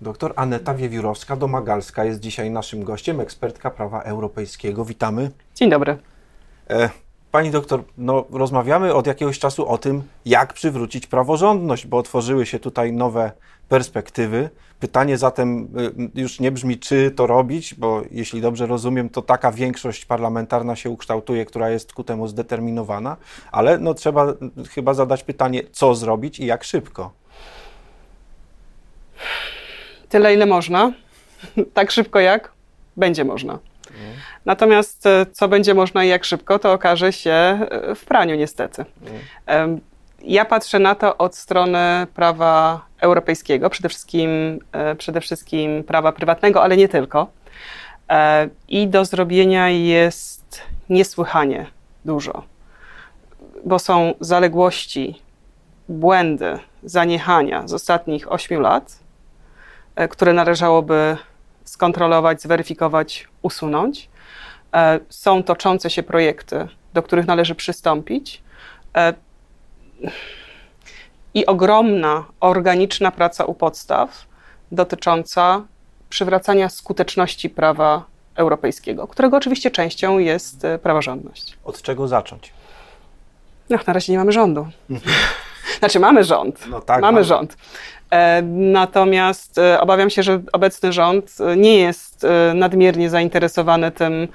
Doktor Aneta Wiewiórowska-Domagalska jest dzisiaj naszym gościem, ekspertka prawa europejskiego. Witamy. Dzień dobry. E, pani doktor, no, rozmawiamy od jakiegoś czasu o tym, jak przywrócić praworządność, bo otworzyły się tutaj nowe perspektywy. Pytanie zatem y, już nie brzmi, czy to robić, bo jeśli dobrze rozumiem, to taka większość parlamentarna się ukształtuje, która jest ku temu zdeterminowana, ale no, trzeba chyba zadać pytanie, co zrobić i jak szybko. Tyle, ile można, tak szybko jak będzie można. Natomiast e, co będzie można i jak szybko, to okaże się e, w praniu niestety. Ja patrzę na to od strony prawa europejskiego, przede wszystkim, e, przede wszystkim prawa prywatnego, ale nie tylko. I do zrobienia jest niesłychanie dużo, bo są zaległości, błędy, zaniechania z ostatnich ośmiu lat, które należałoby skontrolować, zweryfikować, usunąć. E, są toczące się projekty, do których należy przystąpić. E, I ogromna, organiczna praca u podstaw dotycząca przywracania skuteczności prawa europejskiego, którego oczywiście częścią jest e, praworządność. Od czego zacząć? No, na razie nie mamy rządu. Znaczy, mamy rząd. No tak, mamy, mamy rząd. E, natomiast e, obawiam się, że obecny rząd e, nie jest nadmiernie zainteresowany tym,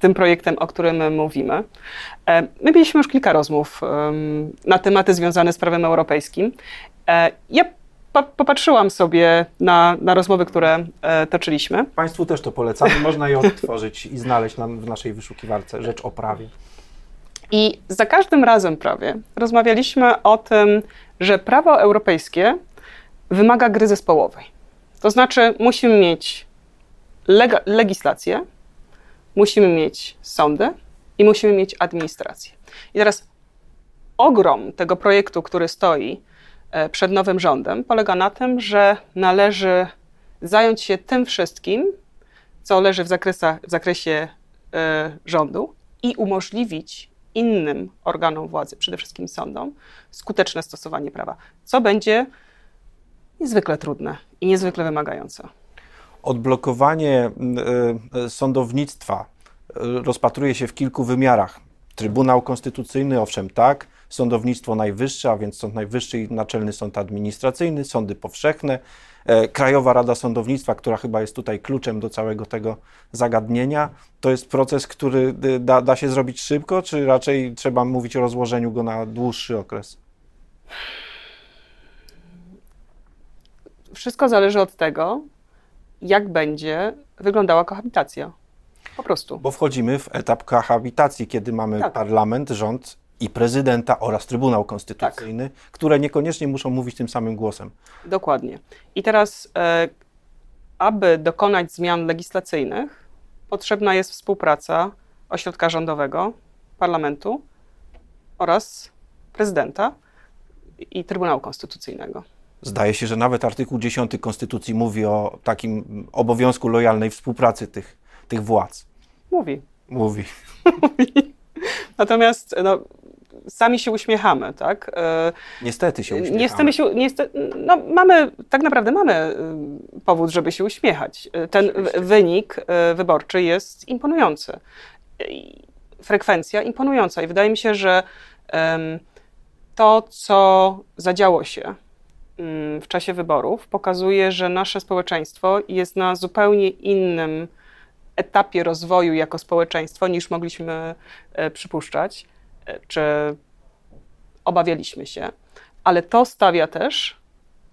tym projektem, o którym mówimy. My mieliśmy już kilka rozmów na tematy związane z prawem europejskim. Ja popatrzyłam sobie na, na rozmowy, które toczyliśmy. Państwu też to polecamy. Można je odtworzyć i znaleźć nam w naszej wyszukiwarce rzecz o prawie. I za każdym razem prawie rozmawialiśmy o tym, że prawo europejskie wymaga gry zespołowej. To znaczy, musimy mieć legislację, musimy mieć sądy i musimy mieć administrację. I teraz ogrom tego projektu, który stoi e, przed nowym rządem, polega na tym, że należy zająć się tym wszystkim, co leży w, zakresach, w zakresie y, rządu i umożliwić innym organom władzy, przede wszystkim sądom, skuteczne stosowanie prawa, co będzie niezwykle trudne i niezwykle wymagające. Odblokowanie y, sądownictwa y, rozpatruje się w kilku wymiarach. Trybunał Konstytucyjny, owszem, tak, sądownictwo najwyższe, a więc Sąd Najwyższy i Naczelny Sąd Administracyjny, sądy powszechne, Krajowa Rada Sądownictwa, która chyba jest tutaj kluczem do całego tego zagadnienia. To jest proces, który y, da, da się zrobić szybko, czy raczej trzeba mówić o rozłożeniu go na dłuższy okres? wszystko zależy od tego, jak będzie wyglądała kohabitacja. Po prostu. Bo wchodzimy w etap kohabitacji, kiedy mamy tak. parlament, rząd i prezydenta oraz Trybunał Konstytucyjny, tak. które niekoniecznie muszą mówić tym samym głosem. Dokładnie. I teraz, e, aby dokonać zmian legislacyjnych, potrzebna jest współpraca ośrodka rządowego, parlamentu oraz prezydenta i Trybunału Konstytucyjnego. Zdaje się, że nawet artykuł 10 Konstytucji mówi o takim obowiązku lojalnej współpracy tych, tych władz. Mówi. Mówi. Natomiast no, sami się uśmiechamy, tak? E, niestety się uśmiechamy. Niestety się, niestety, no, mamy, tak naprawdę mamy y, powód, żeby się uśmiechać. E, ten Oczywiście. wynik e, wyborczy jest imponujący. Frekwencja imponująca i wydaje mi się, że to, co zadziało się w czasie wyborów pokazuje, że nasze społeczeństwo jest na zupełnie innym etapie rozwoju jako społeczeństwo niż mogliśmy e, przypuszczać, czy obawialiśmy się, ale to stawia też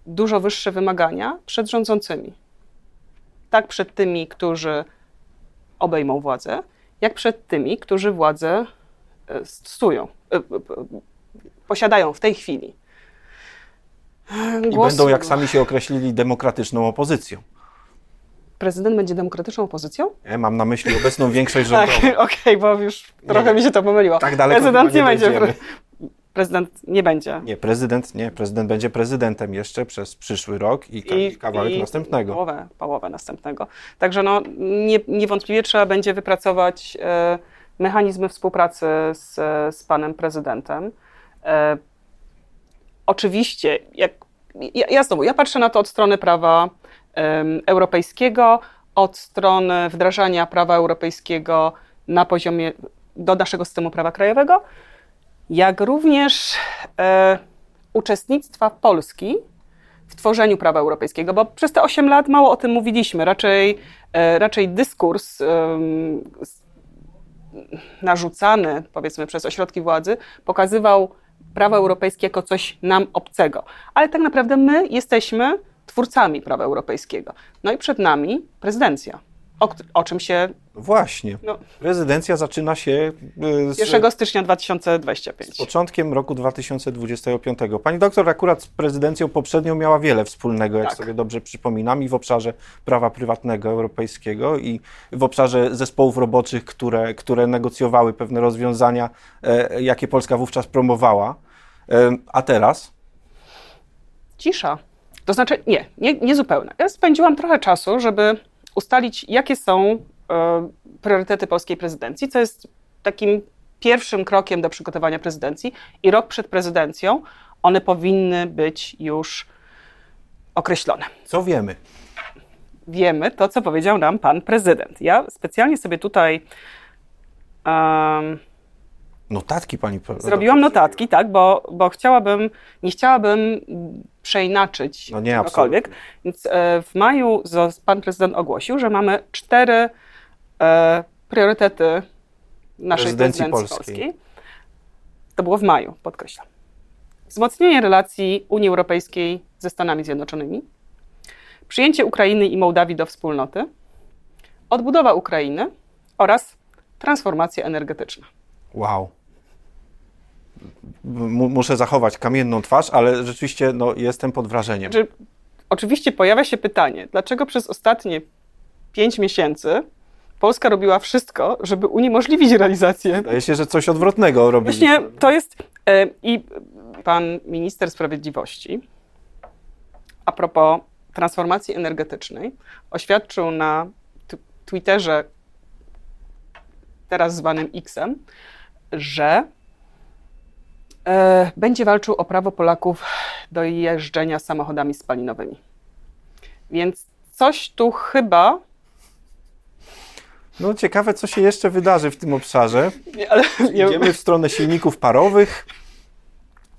dużo wyższe wymagania przed rządzącymi. Tak przed tymi, którzy obejmą władzę, jak przed tymi, którzy władzę e, stosują, posiadają w tej chwili. I Głos... będą, jak sami się określili, demokratyczną opozycją. Prezydent będzie demokratyczną opozycją? Mam na myśli obecną większość rządową. tak, okej, okay, bo już trochę nie, mi się to pomyliło. Tak daleko prezydent nie, nie będzie. Pre... Prezydent nie będzie. Nie, prezydent nie. Prezydent będzie prezydentem jeszcze przez przyszły rok i, I kawałek i następnego. Połowę, połowę następnego. Także no, nie, niewątpliwie trzeba będzie wypracować e, mechanizmy współpracy z, z panem prezydentem. E, Oczywiście, jak, ja, ja znowu, ja patrzę na to od strony prawa europejskiego, od strony wdrażania prawa europejskiego na poziomie do naszego systemu prawa krajowego, jak również e, uczestnictwa Polski w tworzeniu prawa europejskiego, bo przez te 8 lat mało o tym mówiliśmy. Raczej, e, raczej dyskurs s- narzucany, powiedzmy, przez ośrodki władzy pokazywał prawo europejskie jako coś nam obcego. Ale tak naprawdę my jesteśmy twórcami prawa europejskiego. No i przed nami prezydencja, o, o czym się Właśnie. no, Prezydencja zaczyna się y, z 1 stycznia 2025. z początkiem roku 2025. Pani doktor akurat z prezydencją poprzednią miała wiele wspólnego, jak Tak. sobie dobrze przypominam, i w obszarze prawa prywatnego europejskiego, i w obszarze zespołów roboczych, które, które negocjowały pewne rozwiązania, e, jakie Polska wówczas promowała. E, a teraz? Cisza. To znaczy, nie, nie, nie zupełna. Ja spędziłam trochę czasu, żeby ustalić, jakie są e, priorytety polskiej prezydencji, co jest takim pierwszym krokiem do przygotowania prezydencji. I rok przed prezydencją one powinny być już określone. Co wiemy? Wiemy to, co powiedział nam pan prezydent. Ja specjalnie sobie tutaj Notatki pani Zrobiłam notatki, tak, bo, bo chciałabym, nie chciałabym przeinaczyć No nie, czegokolwiek. Więc e, w maju pan prezydent ogłosił, że mamy cztery e, priorytety naszej Prezydencji prezydencji polskiej. polskiej. To było w maju, podkreślam. Wzmocnienie relacji Unii Europejskiej ze Stanami Zjednoczonymi, przyjęcie Ukrainy i Mołdawii do wspólnoty, odbudowa Ukrainy oraz transformacja energetyczna. Wow. Muszę zachować kamienną twarz, ale rzeczywiście no, jestem pod wrażeniem. Znaczy, oczywiście pojawia się pytanie, dlaczego przez ostatnie pięć miesięcy Polska robiła wszystko, żeby uniemożliwić realizację. Wydaje się, że coś odwrotnego robi. Właśnie to jest. e, I pan minister sprawiedliwości, a propos transformacji energetycznej, oświadczył na Twitterze, teraz zwanym Xem, że będzie walczył o prawo Polaków do jeżdżenia samochodami spalinowymi. Więc coś tu chyba. No ciekawe, co się jeszcze wydarzy w tym obszarze. Nie, ale Idziemy w stronę silników parowych.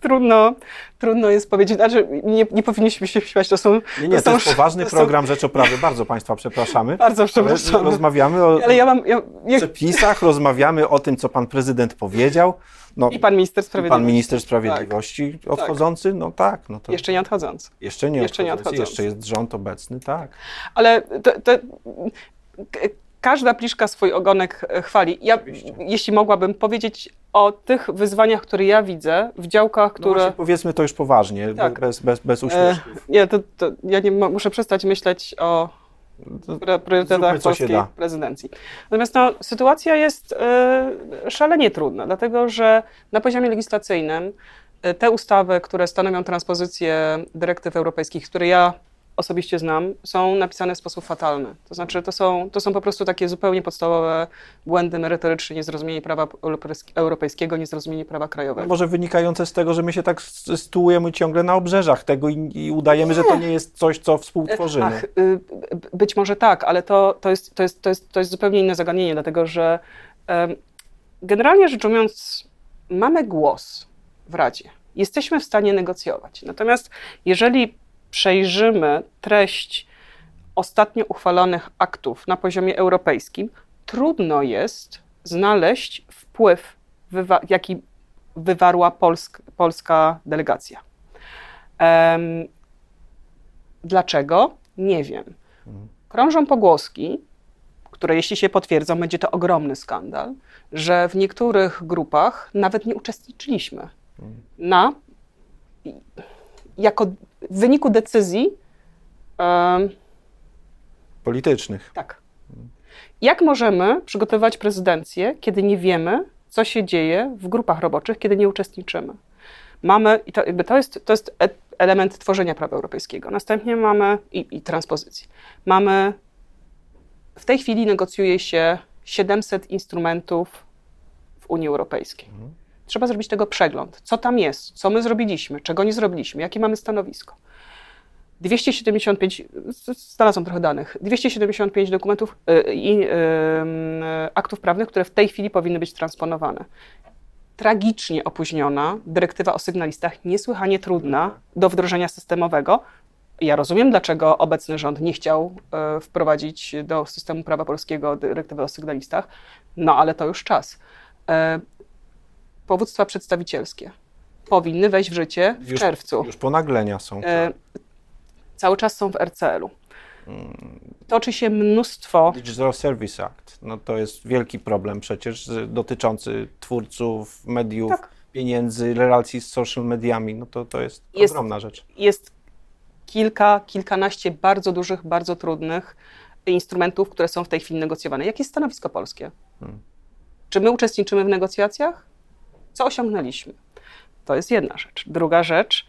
Trudno, trudno jest powiedzieć. Znaczy, nie, nie powinniśmy się śmiać, to są. Nie, nie, to są- jest poważny to są- program Rzeczoprawy. Bardzo Państwa przepraszamy. Bardzo Ale przepraszam. rozmawiamy o Ale ja mam. Ja, przepisach, rozmawiamy o tym, co Pan Prezydent powiedział. No, I pan minister sprawiedliwości. pan Minister Sprawiedliwości odchodzący, no tak. No to Jeszcze nie odchodząc. jeszcze nie jeszcze nie odchodzący, odchodzący. Jeszcze jest rząd obecny, tak. Ale to, to, każda pliszka swój ogonek e, chwali. Ja, jeśli mogłabym powiedzieć o tych wyzwaniach, które ja widzę w działkach, No które. właśnie, powiedzmy to już poważnie, Tak. bez, bez, bez e, nie, to, to ja nie muszę przestać myśleć o priorytetach zróbmy, polskiej prezydencji. Natomiast no, sytuacja jest e, szalenie trudna, dlatego że na poziomie legislacyjnym e, te ustawy, które stanowią transpozycję dyrektyw europejskich, które ja osobiście znam, są napisane w sposób fatalny. To znaczy, to są, to są po prostu takie zupełnie podstawowe błędy merytoryczne, niezrozumienie prawa europejs- europejskiego, niezrozumienie prawa krajowego. może wynikające z tego, że my się tak s- sytuujemy ciągle na obrzeżach tego i, i udajemy, że to nie jest coś, co współtworzymy. Ach, y, być może tak, ale to, to, jest, to, jest, to, jest, to jest zupełnie inne zagadnienie, dlatego że generalnie rzecz ujmując, mamy głos w Radzie. Jesteśmy w stanie negocjować. Natomiast jeżeli przejrzymy treść ostatnio uchwalonych aktów na poziomie europejskim, trudno jest znaleźć wpływ, wywa- jaki wywarła polsk, polska delegacja. Em, Dlaczego? Nie wiem. Krążą pogłoski, które jeśli się potwierdzą, będzie to ogromny skandal, że w niektórych grupach nawet nie uczestniczyliśmy na jako w wyniku decyzji em, Politycznych. tak. Jak możemy przygotowywać prezydencję, kiedy nie wiemy, co się dzieje w grupach roboczych, kiedy nie uczestniczymy? Mamy, i to, jakby to, jest, to jest e- element tworzenia prawa europejskiego. Następnie mamy i, i transpozycji. Mamy, w tej chwili negocjuje się 700 instrumentów w Unii Europejskiej. Trzeba zrobić tego przegląd. Co tam jest, co my zrobiliśmy, czego nie zrobiliśmy, jakie mamy stanowisko. 275, znalazłam trochę danych, 275 dokumentów y, i y, aktów prawnych, które w tej chwili powinny być transponowane. Tragicznie opóźniona dyrektywa o sygnalistach, niesłychanie trudna do wdrożenia systemowego. Ja rozumiem, dlaczego obecny rząd nie chciał y, wprowadzić do systemu prawa polskiego dyrektywy o sygnalistach, no ale to już czas. Powództwa przedstawicielskie powinny wejść w życie w już, czerwcu. Już ponaglenia są. Tak cały czas są w RCL-u. Toczy się mnóstwo. Digital Service Act. No to jest wielki problem przecież dotyczący twórców, mediów, tak. pieniędzy, relacji z social mediami. No to, to jest, jest ogromna rzecz. Jest kilka, kilkanaście bardzo dużych, bardzo trudnych instrumentów, które są w tej chwili negocjowane. Jakie jest stanowisko polskie? Hmm. Czy my uczestniczymy w negocjacjach? Co osiągnęliśmy? To jest jedna rzecz. Druga rzecz.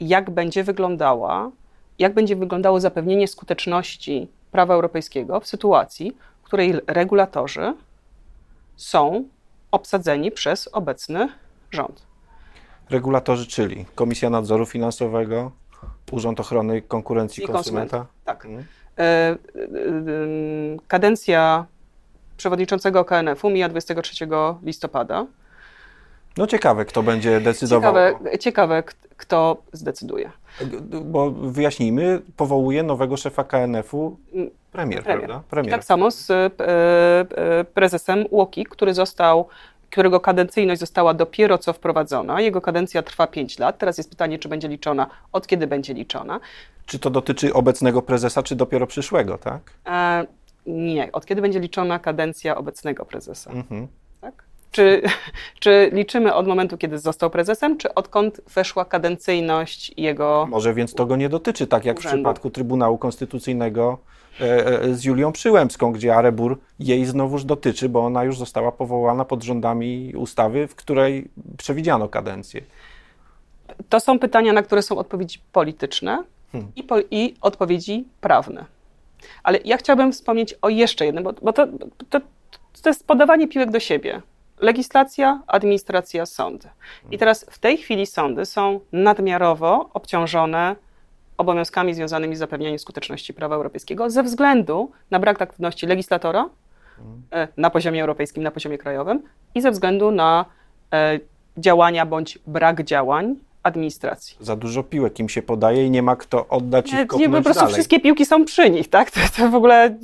Jak będzie wyglądała, jak będzie wyglądało zapewnienie skuteczności prawa europejskiego w sytuacji, w której regulatorzy są obsadzeni przez obecny rząd. Regulatorzy, czyli Komisja Nadzoru Finansowego, Urząd Ochrony Konkurencji I Konsumenta. Tak. Mhm. E, e, kadencja przewodniczącego KNF-u mija 23 listopada. No ciekawe, kto będzie decydował. Ciekawe, ciekawe kto zdecyduje. Bo wyjaśnijmy, powołuje nowego szefa KNF-u premier, premier. prawda? Premier. I tak samo z e, e, prezesem Łoki, który został którego kadencyjność została dopiero co wprowadzona. Jego kadencja trwa 5 lat. Teraz jest pytanie, czy będzie liczona, od kiedy będzie liczona. Czy to dotyczy obecnego prezesa, czy dopiero przyszłego, tak? E, nie, od kiedy będzie liczona kadencja obecnego prezesa. Mhm. Czy, czy liczymy od momentu, kiedy został prezesem, czy odkąd weszła kadencyjność jego. Może więc to go nie dotyczy, tak jak urzędu. w przypadku Trybunału Konstytucyjnego e, e, z Julią Przyłębską, gdzie Arebur jej znowuż dotyczy, bo ona już została powołana pod rządami ustawy, w której przewidziano kadencję. To są pytania, na które są odpowiedzi polityczne hmm. i, po, i, odpowiedzi prawne. Ale ja chciałabym wspomnieć o jeszcze jednym, bo, bo to, to, to jest podawanie piłek do siebie. Legislacja, administracja, sądy. I teraz w tej chwili sądy są nadmiarowo obciążone obowiązkami związanymi z zapewnianiem skuteczności prawa europejskiego ze względu na brak aktywności legislatora e, na poziomie europejskim, na poziomie krajowym i ze względu na e, działania bądź brak działań administracji. Za dużo piłek im się podaje i nie ma kto oddać nie, ich kopnąć nie, po prostu dalej. wszystkie piłki są przy nich, tak? To, to w ogóle...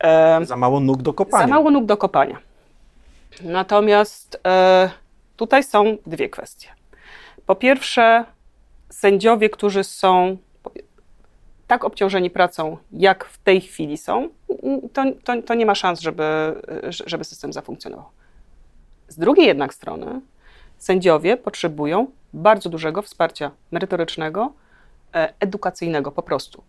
E, za mało nóg do kopania. Za mało nóg do kopania. Natomiast e, tutaj są dwie kwestie. Po pierwsze, sędziowie, którzy są tak obciążeni pracą, jak w tej chwili są, to, to, to nie ma szans, żeby, żeby system zafunkcjonował. Z drugiej jednak strony, sędziowie potrzebują bardzo dużego wsparcia merytorycznego, e, edukacyjnego po prostu,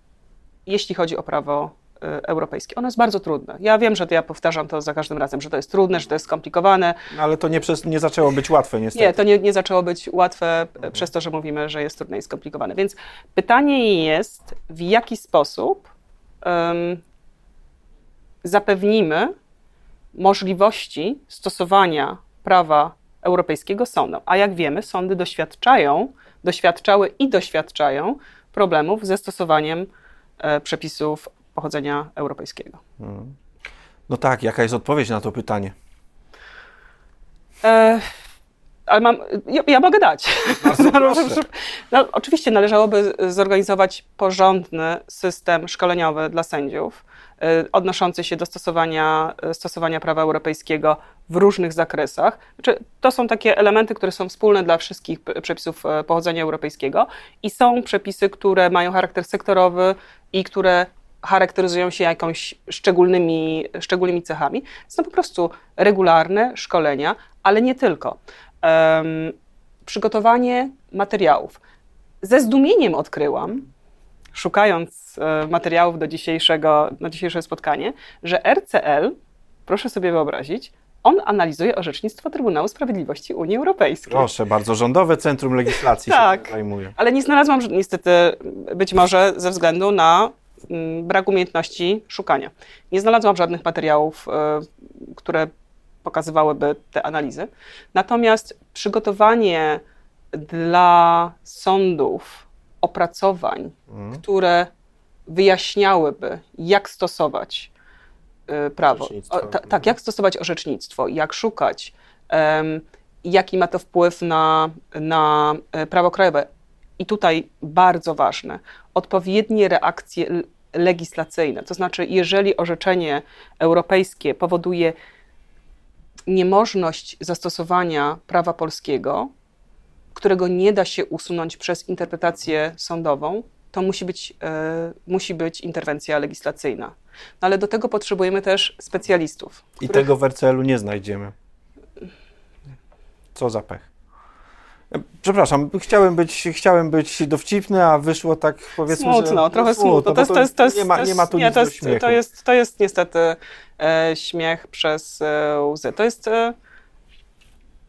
jeśli chodzi o prawo Y, europejskie. Ono jest bardzo trudne. Ja wiem, że to ja powtarzam to za każdym razem, że to jest trudne, że to jest skomplikowane. No, ale to nie, przez, nie zaczęło być łatwe niestety. Nie, to nie, nie zaczęło być łatwe mhm. przez to, że mówimy, że jest trudne i skomplikowane. Więc pytanie jest, w jaki sposób um, zapewnimy możliwości stosowania prawa europejskiego sądom. A jak wiemy, sądy doświadczają, doświadczały i doświadczają problemów ze stosowaniem e, przepisów pochodzenia europejskiego. Hmm. No tak, jaka jest odpowiedź na to pytanie? E, ale mam, ja, ja mogę dać. no, oczywiście należałoby zorganizować porządny system szkoleniowy dla sędziów, e, odnoszący się do stosowania, stosowania prawa europejskiego w różnych zakresach. Znaczy, to są takie elementy, które są wspólne dla wszystkich przepisów e, pochodzenia europejskiego i są przepisy, które mają charakter sektorowy i które charakteryzują się jakąś szczególnymi, szczególnymi cechami. Są po prostu regularne szkolenia, ale nie tylko. Przygotowanie materiałów. Ze zdumieniem odkryłam, szukając e, materiałów do dzisiejszego, na dzisiejsze spotkanie, że RCL, proszę sobie wyobrazić, on analizuje orzecznictwo Trybunału Sprawiedliwości Unii Europejskiej. Proszę bardzo, Rządowe Centrum Legislacji tak, się zajmuje. Ale nie znalazłam niestety, być może ze względu na Mm, brak umiejętności szukania. Nie znalazłam żadnych materiałów, e, które pokazywałyby te analizy. Natomiast przygotowanie dla sądów opracowań, które wyjaśniałyby, jak stosować y, prawo. O, ta, tak, jak stosować orzecznictwo, jak szukać, jaki ma to wpływ na, na e, prawo krajowe. I tutaj bardzo ważne, odpowiednie reakcje legislacyjne. To znaczy, jeżeli orzeczenie europejskie powoduje niemożność zastosowania prawa polskiego, którego nie da się usunąć przez interpretację sądową, to musi być, e, musi być interwencja legislacyjna. No ale do tego potrzebujemy też specjalistów. I których- tego w RCL-u nie znajdziemy. Co za pech. Przepraszam, chciałem być, chciałem być dowcipny, a wyszło tak powiedzmy, Smutno, że... trochę smutno. To jest, to jest, to jest, nie, ma, nie ma tu nie, nic to jest, śmiechu. to jest, to jest niestety e, śmiech przez e, łzy. To jest, e,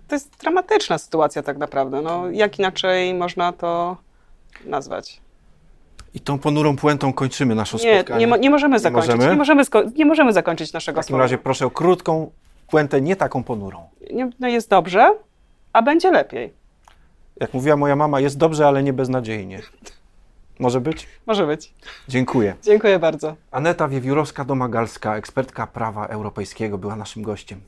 to jest dramatyczna sytuacja tak naprawdę. No, jak inaczej można to nazwać? I tą ponurą puentą kończymy nasze Nie, spotkanie. nie, mo- nie możemy zakończyć. możemy? Nie, możemy nie możemy zakończyć naszego W takim razie proszę o krótką puentę, nie taką ponurą. Nie, no jest dobrze, a będzie lepiej. Jak mówiła moja mama, jest dobrze, ale nie beznadziejnie. Może być? Może być. Dziękuję. Dziękuję bardzo. Aneta Wiewiórowska-Domagalska, ekspertka prawa europejskiego, była naszym gościem.